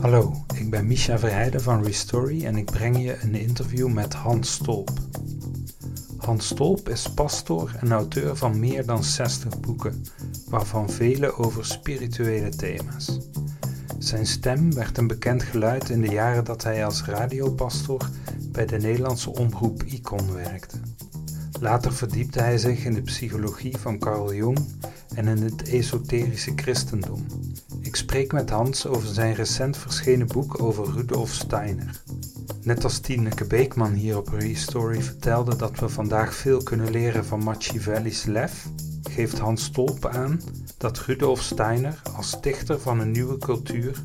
Hallo, ik ben Misha Verheijden van Restory en ik breng je een interview met Hans Stolp. Hans Stolp is pastoor en auteur van meer dan 60 boeken, waarvan vele over spirituele thema's. Zijn stem werd een bekend geluid in de jaren dat hij als radiopastor bij de Nederlandse omroep Icon werkte. Later verdiepte hij zich in de psychologie van Carl Jung en in het esoterische christendom. Spreek met Hans over zijn recent verschenen boek over Rudolf Steiner. Net als Tineke Beekman hier op Restory vertelde dat we vandaag veel kunnen leren van Machiavelli's lef, geeft Hans Stolp aan dat Rudolf Steiner als stichter van een nieuwe cultuur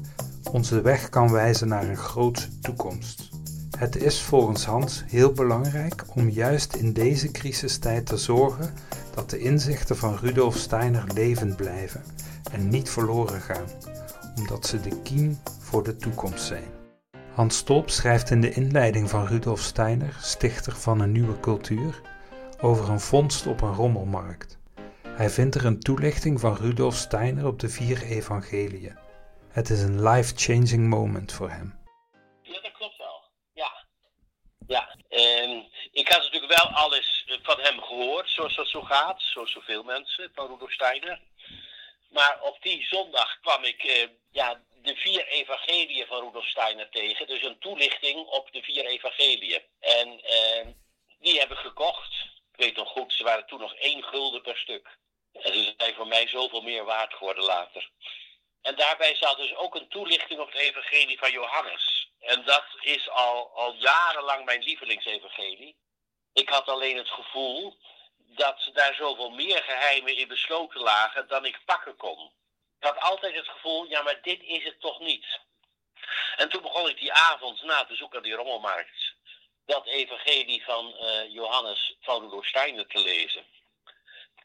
ons de weg kan wijzen naar een grote toekomst. Het is volgens Hans heel belangrijk om juist in deze crisistijd te zorgen dat de inzichten van Rudolf Steiner levend blijven en niet verloren gaan, omdat ze de kiem voor de toekomst zijn. Hans Stolp schrijft in de inleiding van Rudolf Steiner, stichter van een nieuwe cultuur, over een vondst op een rommelmarkt. Hij vindt er een toelichting van Rudolf Steiner op de vier evangeliën. Het is een life-changing moment voor hem. Ja, dat klopt wel. Ja. Ja. Ehm, ik had natuurlijk wel alles van hem gehoord, zoals dat zo gaat, zoals zoveel mensen, van Rudolf Steiner. Maar op die zondag kwam ik eh, ja, de vier evangeliën van Rudolf Steiner tegen. Dus een toelichting op de vier evangeliën. En eh, die heb ik gekocht. Ik weet nog goed, ze waren toen nog één gulden per stuk. En ze zijn voor mij zoveel meer waard geworden later. En daarbij zat dus ook een toelichting op het evangelie van Johannes. En dat is al, al jarenlang mijn lievelingsevangelie. Ik had alleen het gevoel dat daar zoveel meer geheimen in besloten lagen dan ik pakken kon. Ik had altijd het gevoel, ja, maar dit is het toch niet. En toen begon ik die avond na te zoeken aan die rommelmarkt dat evangelie van uh, Johannes van Steiner te lezen.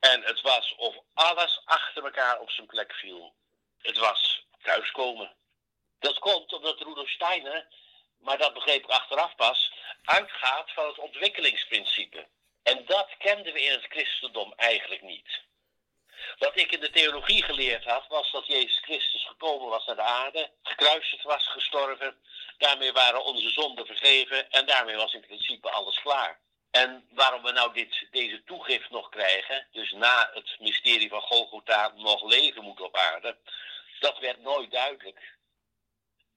En het was of alles achter elkaar op zijn plek viel. Het was thuiskomen. Dat komt omdat Rudolf Steiner, maar dat begreep ik achteraf pas, uitgaat van het ontwikkelingsprincipe. En dat kenden we in het christendom eigenlijk niet. Wat ik in de theologie geleerd had, was dat Jezus Christus gekomen was naar de aarde, gekruisigd was, gestorven. Daarmee waren onze zonden vergeven en daarmee was in principe alles klaar. En waarom we nou dit, deze toegift nog krijgen, dus na het mysterie van Golgotha nog leven moet op aarde, dat werd nooit duidelijk.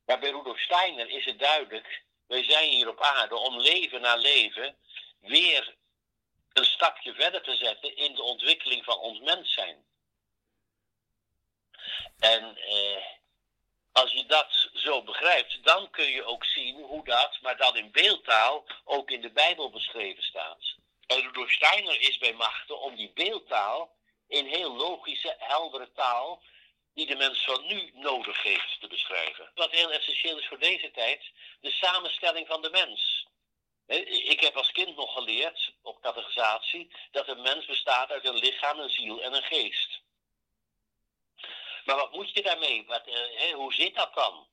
Maar bij Rudolf Steiner is het duidelijk, wij zijn hier op aarde om leven na leven weer een stapje verder te zetten in de ontwikkeling van ons mens zijn. En eh, als je dat zo begrijpt, dan kun je ook zien hoe dat, maar dan in beeldtaal, ook in de Bijbel beschreven staat. En Rudolf Steiner is bij machten om die beeldtaal in heel logische, heldere taal, die de mens van nu nodig heeft, te beschrijven. Wat heel essentieel is voor deze tijd, de samenstelling van de mens. Ik heb als kind nog geleerd, op categorisatie, dat een mens bestaat uit een lichaam, een ziel en een geest. Maar wat moet je daarmee? Wat, eh, hoe zit dat dan?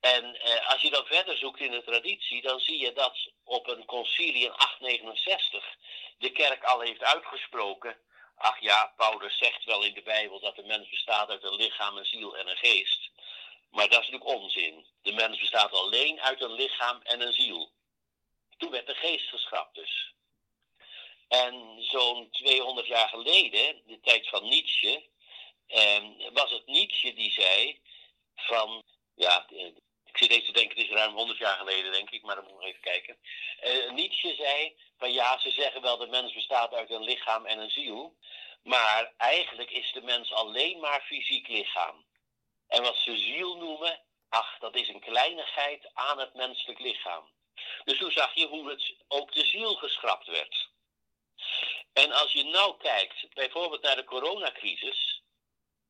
En eh, als je dan verder zoekt in de traditie, dan zie je dat op een concilie in 869 de kerk al heeft uitgesproken. Ach ja, Paulus zegt wel in de Bijbel dat de mens bestaat uit een lichaam, een ziel en een geest. Maar dat is natuurlijk onzin. De mens bestaat alleen uit een lichaam en een ziel. Toen werd de geest geschrapt dus. En zo'n 200 jaar geleden, de tijd van Nietzsche, eh, was het Nietzsche die zei van, ja, ik zit even te denken, het is ruim 100 jaar geleden denk ik, maar dan moet ik even kijken. Uh, Nietzsche zei van ja, ze zeggen wel de mens bestaat uit een lichaam en een ziel, maar eigenlijk is de mens alleen maar fysiek lichaam. En wat ze ziel noemen, ach, dat is een kleinigheid aan het menselijk lichaam. Dus toen zag je hoe het ook de ziel geschrapt werd. En als je nou kijkt, bijvoorbeeld naar de coronacrisis,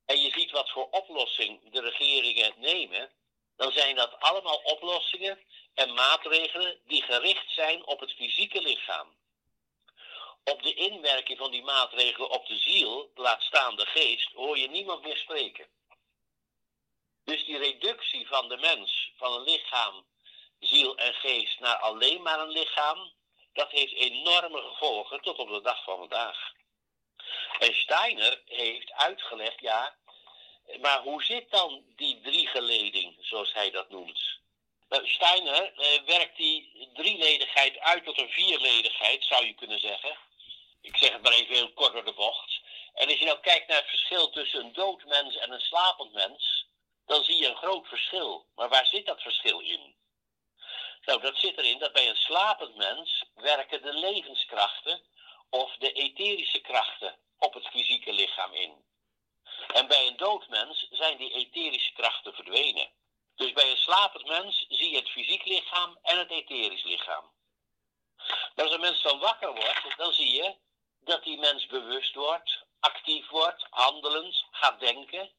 en je ziet wat voor oplossing de regeringen nemen, dan zijn dat allemaal oplossingen en maatregelen die gericht zijn op het fysieke lichaam. Op de inwerking van die maatregelen op de ziel, laat staan de geest, hoor je niemand meer spreken. Dus die reductie van de mens, van een lichaam ziel en geest naar alleen maar een lichaam, dat heeft enorme gevolgen tot op de dag van vandaag. En Steiner heeft uitgelegd, ja, Maar hoe zit dan die driegeleding, zoals hij dat noemt? Nou, Steiner eh, werkt die drieledigheid uit tot een vierledigheid, zou je kunnen zeggen. Ik zeg het maar even heel kort door de bocht. En als je nou kijkt naar het verschil tussen een dood mens en een slapend mens, dan zie je een groot verschil. Maar waar zit dat verschil in? Nou, dat zit erin dat bij een slapend mens werken de levenskrachten of de etherische krachten op het fysieke lichaam in. En bij een dood mens zijn die etherische krachten verdwenen. Dus bij een slapend mens zie je het fysiek lichaam en het etherisch lichaam. Maar als een mens dan wakker wordt, dan zie je dat die mens bewust wordt, actief wordt, handelend, gaat denken.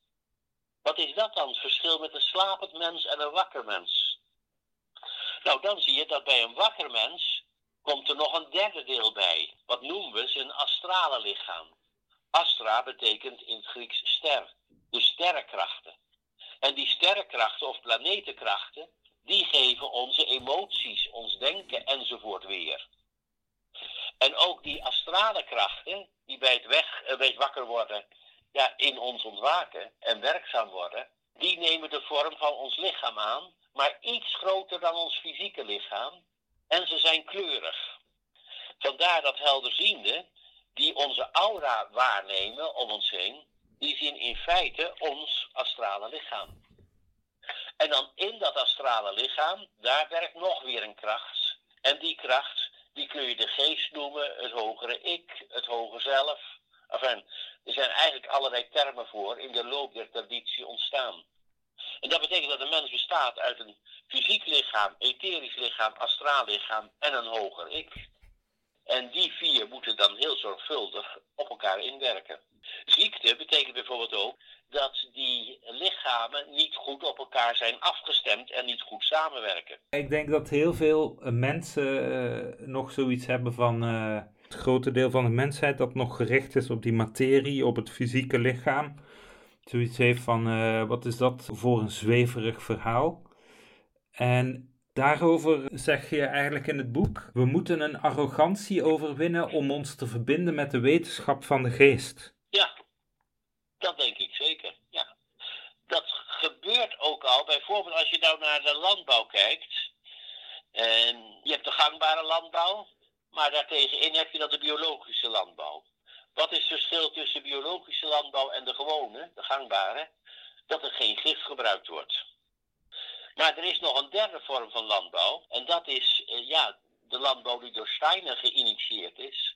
Wat is dat dan, het verschil met een slapend mens en een wakker mens? Nou, dan zie je dat bij een wakker mens komt er nog een derde deel bij. Wat noemen we zijn astrale lichaam. Astra betekent in het Grieks ster, de sterrenkrachten. En die sterrenkrachten of planetenkrachten, die geven onze emoties, ons denken enzovoort weer. En ook die astrale krachten, die bij het, weg, eh, wakker worden, ja, in ons ontwaken en werkzaam worden, die nemen de vorm van ons lichaam aan, maar iets groter dan ons fysieke lichaam. En ze zijn kleurig. Vandaar dat helderziende, die onze aura waarnemen om ons heen, die zien in feite ons astrale lichaam. En dan in dat astrale lichaam, daar werkt nog weer een kracht. En die kracht, die kun je de geest noemen, het hogere ik, het hoge zelf. Enfin, er zijn eigenlijk allerlei termen voor in de loop der traditie ontstaan. En dat betekent dat een mens bestaat uit een fysiek lichaam, etherisch lichaam, astraal lichaam en een hoger ik. En die vier moeten dan heel zorgvuldig op elkaar inwerken. Ziekte betekent bijvoorbeeld ook dat die lichamen niet goed op elkaar zijn afgestemd en niet goed samenwerken. Ik denk dat heel veel eh, mensen uh, nog zoiets hebben van uh, het grote deel van de mensheid dat nog gericht is op die materie, op het fysieke lichaam. Zoiets heeft van wat is dat voor een zweverig verhaal. En Daarover zeg je eigenlijk in het boek: we moeten een arrogantie overwinnen om ons te verbinden met de wetenschap van de geest. Ja, dat denk ik zeker. Ja. Dat gebeurt ook al, bijvoorbeeld als je nou naar de landbouw kijkt. En je hebt de gangbare landbouw, maar daartegenin heb je dan de biologische landbouw. Wat is het verschil tussen biologische landbouw en de gewone, de gangbare? Dat er geen gif gebruikt wordt. Maar er is nog een derde vorm van landbouw. En dat is uh, ja, de landbouw die door Steiner geïnitieerd is.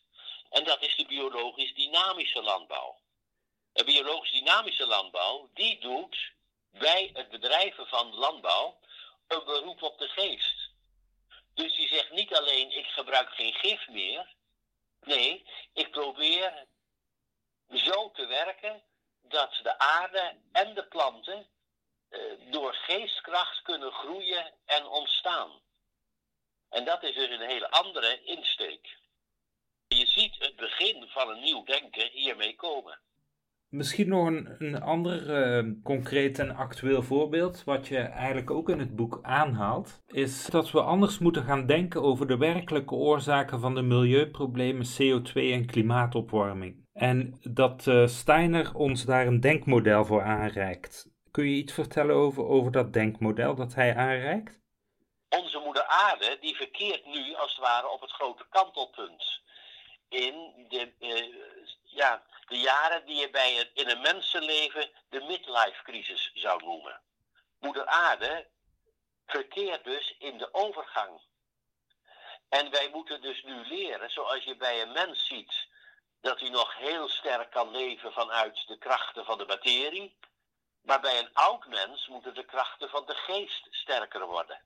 En dat is de biologisch dynamische landbouw. De biologisch dynamische landbouw, die doet bij het bedrijven van landbouw een beroep op de geest. Dus die zegt niet alleen ik gebruik geen gif meer. Nee, ik probeer zo te werken dat de aarde en de planten eh, door geestkracht kunnen groeien en ontstaan. En dat is dus een hele andere insteek. Je ziet het begin van een nieuw denken hiermee komen. Misschien nog een, een ander uh, concreet en actueel voorbeeld, wat je eigenlijk ook in het boek aanhaalt, is dat we anders moeten gaan denken over de werkelijke oorzaken van de milieuproblemen CO2 en klimaatopwarming. En dat uh, Steiner ons daar een denkmodel voor aanreikt. Kun je iets vertellen over, over dat denkmodel dat hij aanreikt? Onze moeder aarde die verkeert nu als het ware op het grote kantelpunt. In de, uh, ja, de jaren die je bij het, in een mensenleven de midlife crisis zou noemen. Moeder aarde verkeert dus in de overgang. En wij moeten dus nu leren, zoals je bij een mens ziet, dat hij nog heel sterk kan leven vanuit de krachten van de materie. Maar bij een oud mens moeten de krachten van de geest sterker worden.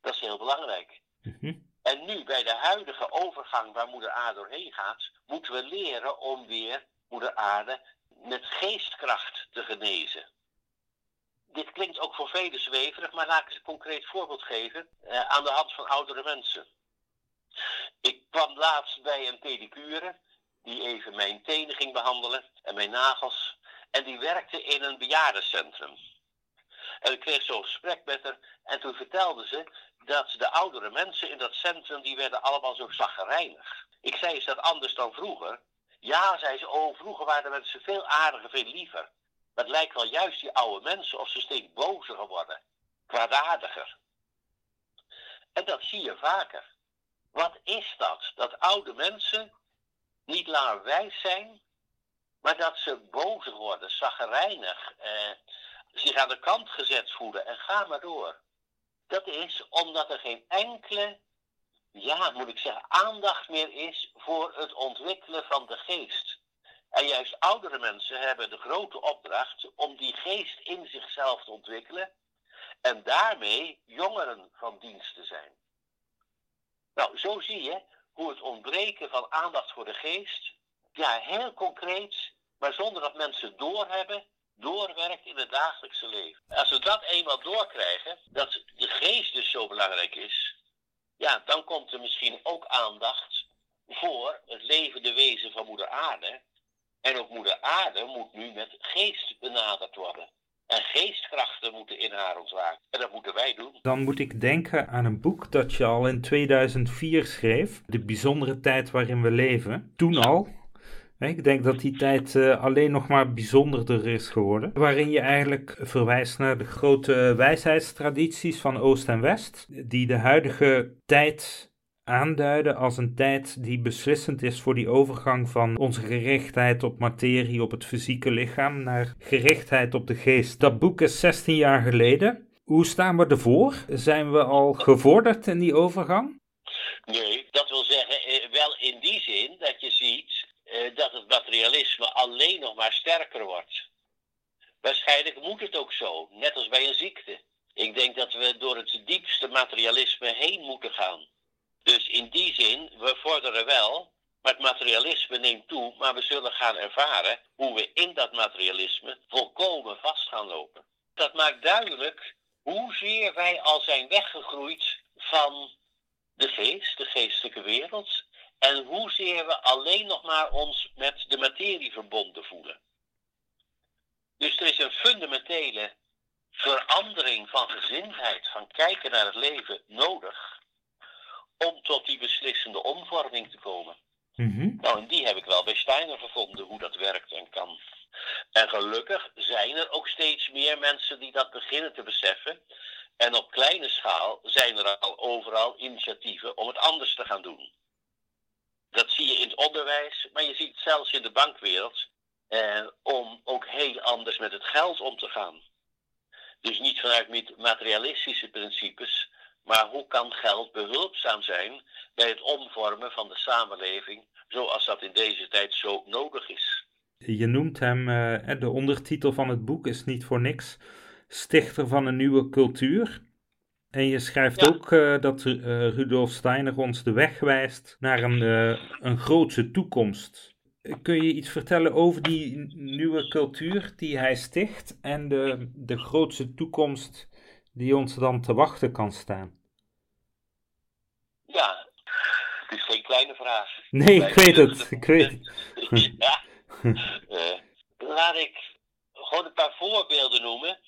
Dat is heel belangrijk. Mhm. En nu, bij de huidige overgang waar moeder aarde doorheen gaat, moeten we leren om weer moeder aarde met geestkracht te genezen. Dit klinkt ook voor velen zweverig, maar laat ik een concreet voorbeeld geven eh, aan de hand van oudere mensen. Ik kwam laatst bij een pedicure die even mijn tenen ging behandelen en mijn nagels. En die werkte in een bejaardencentrum. En ik kreeg zo'n gesprek met haar. En toen vertelde ze dat de oudere mensen in dat centrum, die werden allemaal zo zaggerijnig. Ik zei, is dat anders dan vroeger? Ja, zei ze, oh, vroeger waren mensen veel aardiger, veel liever. Maar het lijkt wel juist die oude mensen of ze steeds bozer geworden. Kwaadaardiger. En dat zie je vaker. Wat is dat? Dat oude mensen niet langer wijs zijn, maar dat ze bozer worden, zaggerijnig, eh, zich aan de kant gezet voelen en ga maar door. Dat is omdat er geen enkele, ja, moet ik zeggen, aandacht meer is voor het ontwikkelen van de geest. En juist oudere mensen hebben de grote opdracht om die geest in zichzelf te ontwikkelen en daarmee jongeren van dienst te zijn. Nou, zo zie je hoe het ontbreken van aandacht voor de geest, ja, heel concreet, maar zonder dat mensen doorhebben, doorwerkt in het dagelijkse leven. Als we dat eenmaal doorkrijgen, dat de geest dus zo belangrijk is, ja, dan komt er misschien ook aandacht voor het levende wezen van Moeder Aarde. En ook Moeder Aarde moet nu met geest benaderd worden. En geestkrachten moeten in haar ontwaken. En dat moeten wij doen. Dan moet ik denken aan een boek dat je al in 2004 schreef. De bijzondere tijd waarin we leven. Toen al. Ik denk dat die tijd uh, alleen nog maar bijzonderder is geworden. Waarin je eigenlijk verwijst naar de grote wijsheidstradities van Oost en West. Die de huidige tijd aanduiden als een tijd die beslissend is voor die overgang van onze gerichtheid op materie, op het fysieke lichaam, naar gerichtheid op de geest. Dat boek is 16 jaar geleden. Hoe staan we ervoor? Zijn we al gevorderd in die overgang? Nee, dat wil zeggen, eh, wel in die zin dat je ziet eh, dat het materialisme alleen nog maar sterker wordt. Waarschijnlijk moet het ook zo, net als bij een ziekte. Ik denk dat we door het diepste materialisme heen moeten gaan. Dus in die zin, we vorderen wel, maar het materialisme neemt toe, maar we zullen gaan ervaren hoe we in dat materialisme volkomen vast gaan lopen. Dat maakt duidelijk hoezeer wij al zijn weggegroeid van de geest, de geestelijke wereld, en hoezeer we alleen nog maar ons met de materie verbonden voelen. Dus er is een fundamentele verandering van gezindheid, van kijken naar het leven nodig om tot die beslissende omvorming te komen. Mhm. Nou, en die heb ik wel bij Steiner gevonden, hoe dat werkt en kan. En gelukkig zijn er ook steeds meer mensen die dat beginnen te beseffen. En op kleine schaal zijn er al overal initiatieven om het anders te gaan doen. Dat zie je in het onderwijs, maar je ziet het zelfs in de bankwereld. Eh, om ook heel anders met het geld om te gaan. Dus niet vanuit materialistische principes, maar hoe kan geld behulpzaam zijn bij het omvormen van de samenleving zoals dat in deze tijd zo nodig is? Je noemt hem, uh, de ondertitel van het boek is niet voor niks, stichter van een nieuwe cultuur. En je schrijft ook uh, dat uh, Rudolf Steiner ons de weg wijst naar een, een grootse toekomst. Kun je iets vertellen over die nieuwe cultuur die hij sticht en de, de grootste toekomst die ons dan te wachten kan staan? Ja, het is geen kleine vraag. Nee, ik weet het. Ik weet het. ja. Laat ik gewoon een paar voorbeelden noemen.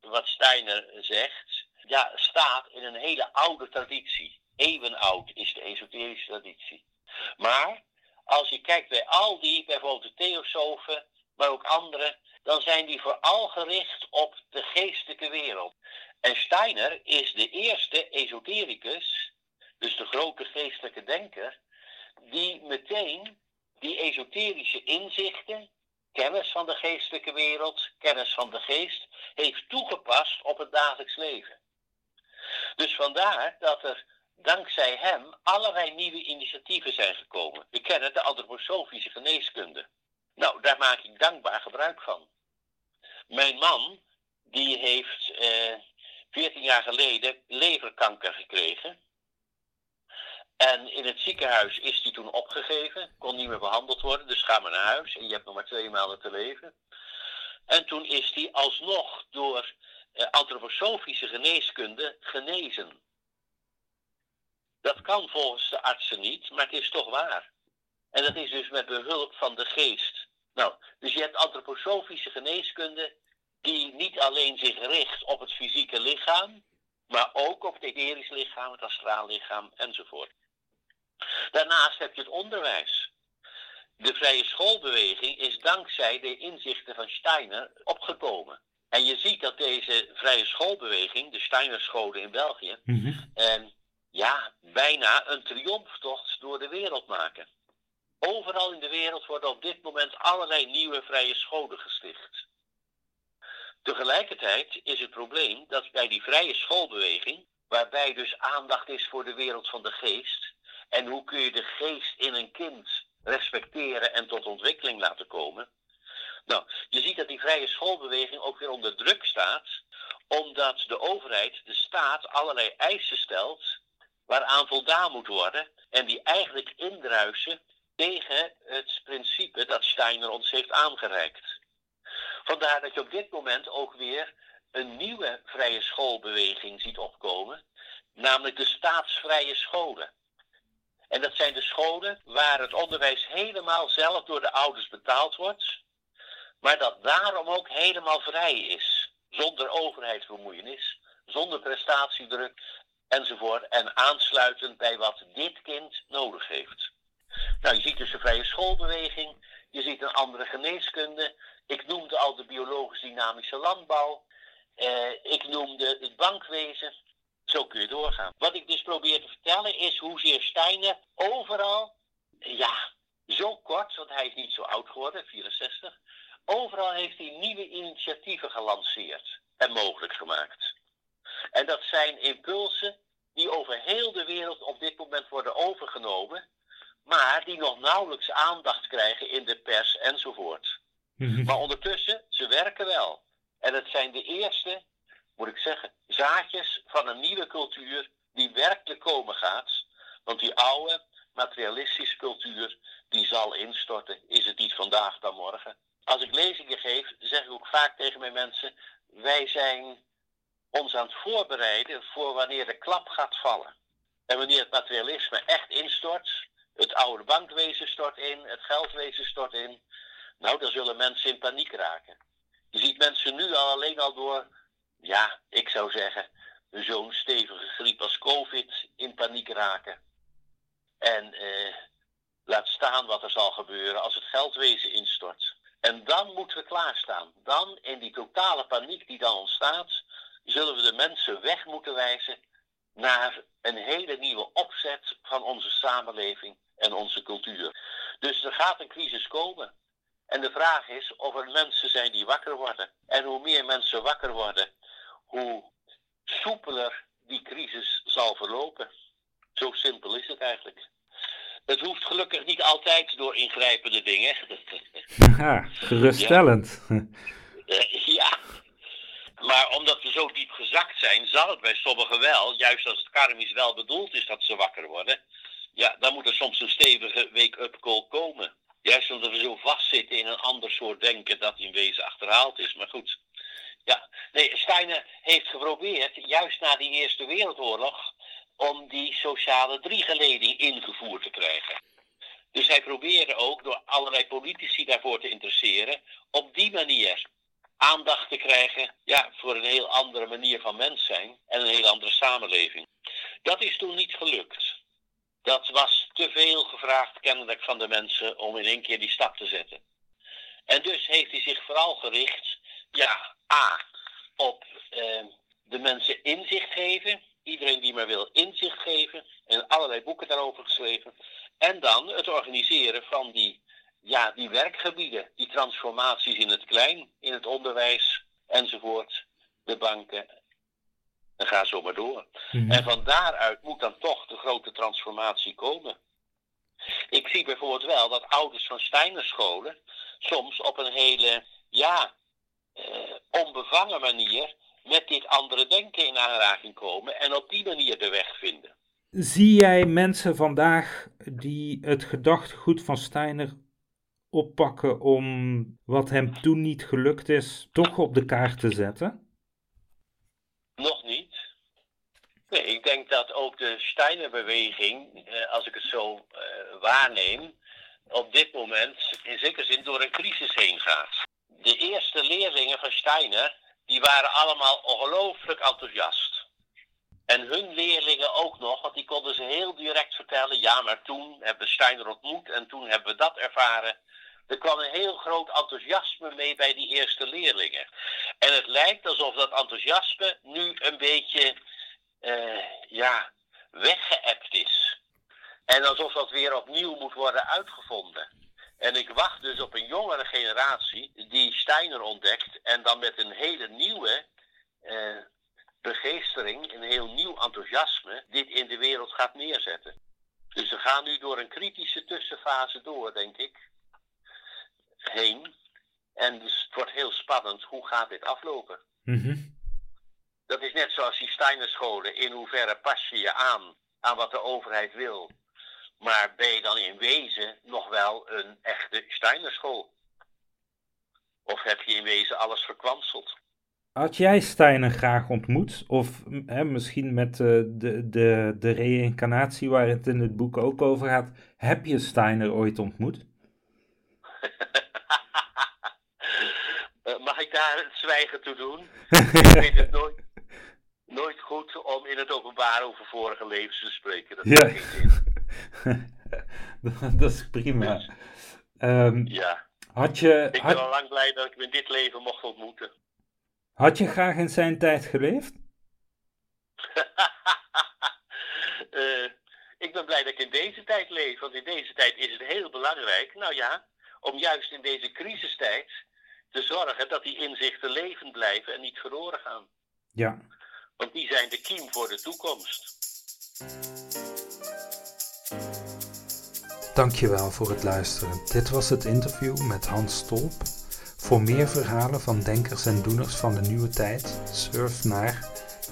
Wat Steiner zegt. Ja, staat in een hele oude traditie. Eeuwenoud is de esoterische traditie. Maar als je kijkt bij al die, bijvoorbeeld de theosofen, maar ook anderen, dan zijn die vooral gericht op de geestelijke wereld. En Steiner is de eerste esotericus, dus de grote geestelijke denker, die meteen die esoterische inzichten, kennis van de geestelijke wereld, kennis van de geest, heeft toegepast op het dagelijks leven. Dus vandaar dat er dankzij hem allerlei nieuwe initiatieven zijn gekomen. We kennen de antroposofische geneeskunde. Nou, daar maak ik dankbaar gebruik van. Mijn man, die heeft eh, 14 jaar geleden leverkanker gekregen. En in het ziekenhuis is hij toen opgegeven, kon niet meer behandeld worden, dus ga maar naar huis en je hebt nog maar twee maanden te leven. En toen is hij alsnog door antroposofische geneeskunde genezen. Dat kan volgens de artsen niet, maar het is toch waar. En dat is dus met behulp van de geest. Nou, dus je hebt antroposofische geneeskunde die niet alleen zich richt op het fysieke lichaam, maar ook op het etherisch lichaam, het astraal lichaam enzovoort. Daarnaast heb je het onderwijs. De vrije schoolbeweging is dankzij de inzichten van Steiner opgekomen. En je ziet dat deze vrije schoolbeweging, de Steiner scholen in België, mm ja, bijna een triomftocht door de wereld maken. Overal in de wereld worden op dit moment allerlei nieuwe vrije scholen gesticht. Tegelijkertijd is het probleem dat bij die vrije schoolbeweging, waarbij dus aandacht is voor de wereld van de geest, en hoe kun je de geest in een kind respecteren en tot ontwikkeling laten komen. Nou, je ziet dat die vrije schoolbeweging ook weer onder druk staat, omdat de overheid, de staat, allerlei eisen stelt waaraan voldaan moet worden en die eigenlijk indruisen tegen het principe dat Steiner ons heeft aangereikt. Vandaar dat je op dit moment ook weer een nieuwe vrije schoolbeweging ziet opkomen, namelijk de staatsvrije scholen. En dat zijn de scholen waar het onderwijs helemaal zelf door de ouders betaald wordt, maar dat daarom ook helemaal vrij is, zonder overheidsbemoeienis, zonder prestatiedruk enzovoort, en aansluitend bij wat dit kind nodig heeft. Nou, je ziet dus de vrije schoolbeweging, je ziet een andere geneeskunde. Ik noemde al de biologisch dynamische landbouw. Eh, ik noemde het bankwezen. Zo kun je doorgaan. Wat ik dus probeer te vertellen is hoezeer Steiner overal, ja, zo kort, want hij is niet zo oud geworden, 64, overal heeft hij nieuwe initiatieven gelanceerd en mogelijk gemaakt. En dat zijn impulsen die over heel de wereld op dit moment worden overgenomen maar die nog nauwelijks aandacht krijgen in de pers enzovoort. Mhm. Maar ondertussen, ze werken wel. En het zijn de eerste, moet ik zeggen, zaadjes van een nieuwe cultuur die werkelijk komen gaat. Want die oude, materialistische cultuur, die zal instorten. Is het niet vandaag dan morgen? Als ik lezingen geef, zeg ik ook vaak tegen mijn mensen: wij zijn ons aan het voorbereiden voor wanneer de klap gaat vallen. En wanneer het materialisme echt instort, het oude bankwezen stort in, het geldwezen stort in. Nou, dan zullen mensen in paniek raken. Je ziet mensen nu al alleen al door, ja, ik zou zeggen, zo'n stevige griep als COVID in paniek raken. En eh, laat staan wat er zal gebeuren als het geldwezen instort. En dan moeten we klaarstaan. Dan, in die totale paniek die dan ontstaat, zullen we de mensen weg moeten wijzen naar een hele nieuwe opzet van onze samenleving en onze cultuur. Dus er gaat een crisis komen. En de vraag is of er mensen zijn die wakker worden. En hoe meer mensen wakker worden, hoe soepeler die crisis zal verlopen. Zo simpel is het eigenlijk. Het hoeft gelukkig niet altijd door ingrijpende dingen. Ja, geruststellend. Ja. ja. Maar omdat we zo diep gezakt zijn, zal het bij sommigen wel, juist als het karmisch wel bedoeld is dat ze wakker worden, ja, dan moet er soms een stevige wake-up call komen. Juist omdat we zo vastzitten in een ander soort denken dat in wezen achterhaald is. Maar goed, ja. Nee, Steiner heeft geprobeerd, juist na die Eerste Wereldoorlog, om die sociale driegeleding ingevoerd te krijgen. Dus hij probeerde ook door allerlei politici daarvoor te interesseren, op die manier aandacht te krijgen ja, voor een heel andere manier van mens zijn en een heel andere samenleving. Dat is toen niet gelukt. Dat was te veel gevraagd kennelijk van de mensen om in één keer die stap te zetten. En dus heeft hij zich vooral gericht, ja, A, op eh, de mensen inzicht geven. Iedereen die maar wil inzicht geven. En allerlei boeken daarover geschreven. En dan het organiseren van die, ja, die werkgebieden, die transformaties in het klein, in het onderwijs enzovoort. De banken en ga zo maar door. Mhm. En van daaruit moet dan toch de grote transformatie komen. Ik zie bijvoorbeeld wel dat ouders van Steinerscholen soms op een hele, ja, eh, onbevangen manier met dit andere denken in aanraking komen en op die manier de weg vinden. Zie jij mensen vandaag die het gedachtegoed van Steiner oppakken om wat hem toen niet gelukt is, toch op de kaart te zetten? Nog niet. Nee, ik denk dat ook de Steiner-beweging, eh, als ik het zo eh, waarneem, op dit moment in zekere zin door een crisis heen gaat. De eerste leerlingen van Steiner, die waren allemaal ongelooflijk enthousiast. En hun leerlingen ook nog, want die konden ze heel direct vertellen. Ja, maar toen hebben we Steiner ontmoet en toen hebben we dat ervaren. Er kwam een heel groot enthousiasme mee bij die eerste leerlingen. En het lijkt alsof dat enthousiasme nu een beetje, uh, ja, weggeëpt is. En alsof dat weer opnieuw moet worden uitgevonden. En ik wacht dus op een jongere generatie die Steiner ontdekt en dan met een hele nieuwe uh, begeestering, een heel nieuw enthousiasme, dit in de wereld gaat neerzetten. Dus we gaan nu door een kritische tussenfase door, denk ik, heen. En dus het wordt heel spannend, hoe gaat dit aflopen? Mm Dat is net zoals die Steinerscholen. In hoeverre pas je je aan aan wat de overheid wil? Maar ben je dan in wezen nog wel een echte Steinerschool? Of heb je in wezen alles verkwanseld? Had jij Steiner graag ontmoet? Of hè, misschien met uh, de, de, de reïncarnatie waar het in het boek ook over gaat. Heb je Steiner ooit ontmoet? uh, mag ik daar het zwijgen toe doen? ik vind het nooit, nooit goed om in het openbaar over vorige levens te spreken. Dat ja. dat is prima. Um, ja. Had je, ik ben al lang blij dat ik hem in dit leven mocht ontmoeten. had je graag in zijn tijd geleefd? uh, ik ben blij dat ik in deze tijd leef, want in deze tijd is het heel belangrijk, nou ja, om juist in deze crisistijd te zorgen dat die inzichten levend blijven en niet verloren gaan. Ja. Want die zijn de kiem voor de toekomst. Dankjewel voor het luisteren. Dit was het interview met Hans Stolp. Voor meer verhalen van denkers en doeners van de nieuwe tijd, surf naar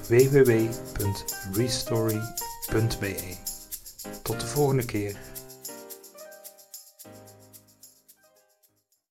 www.restory.be. Tot de volgende keer.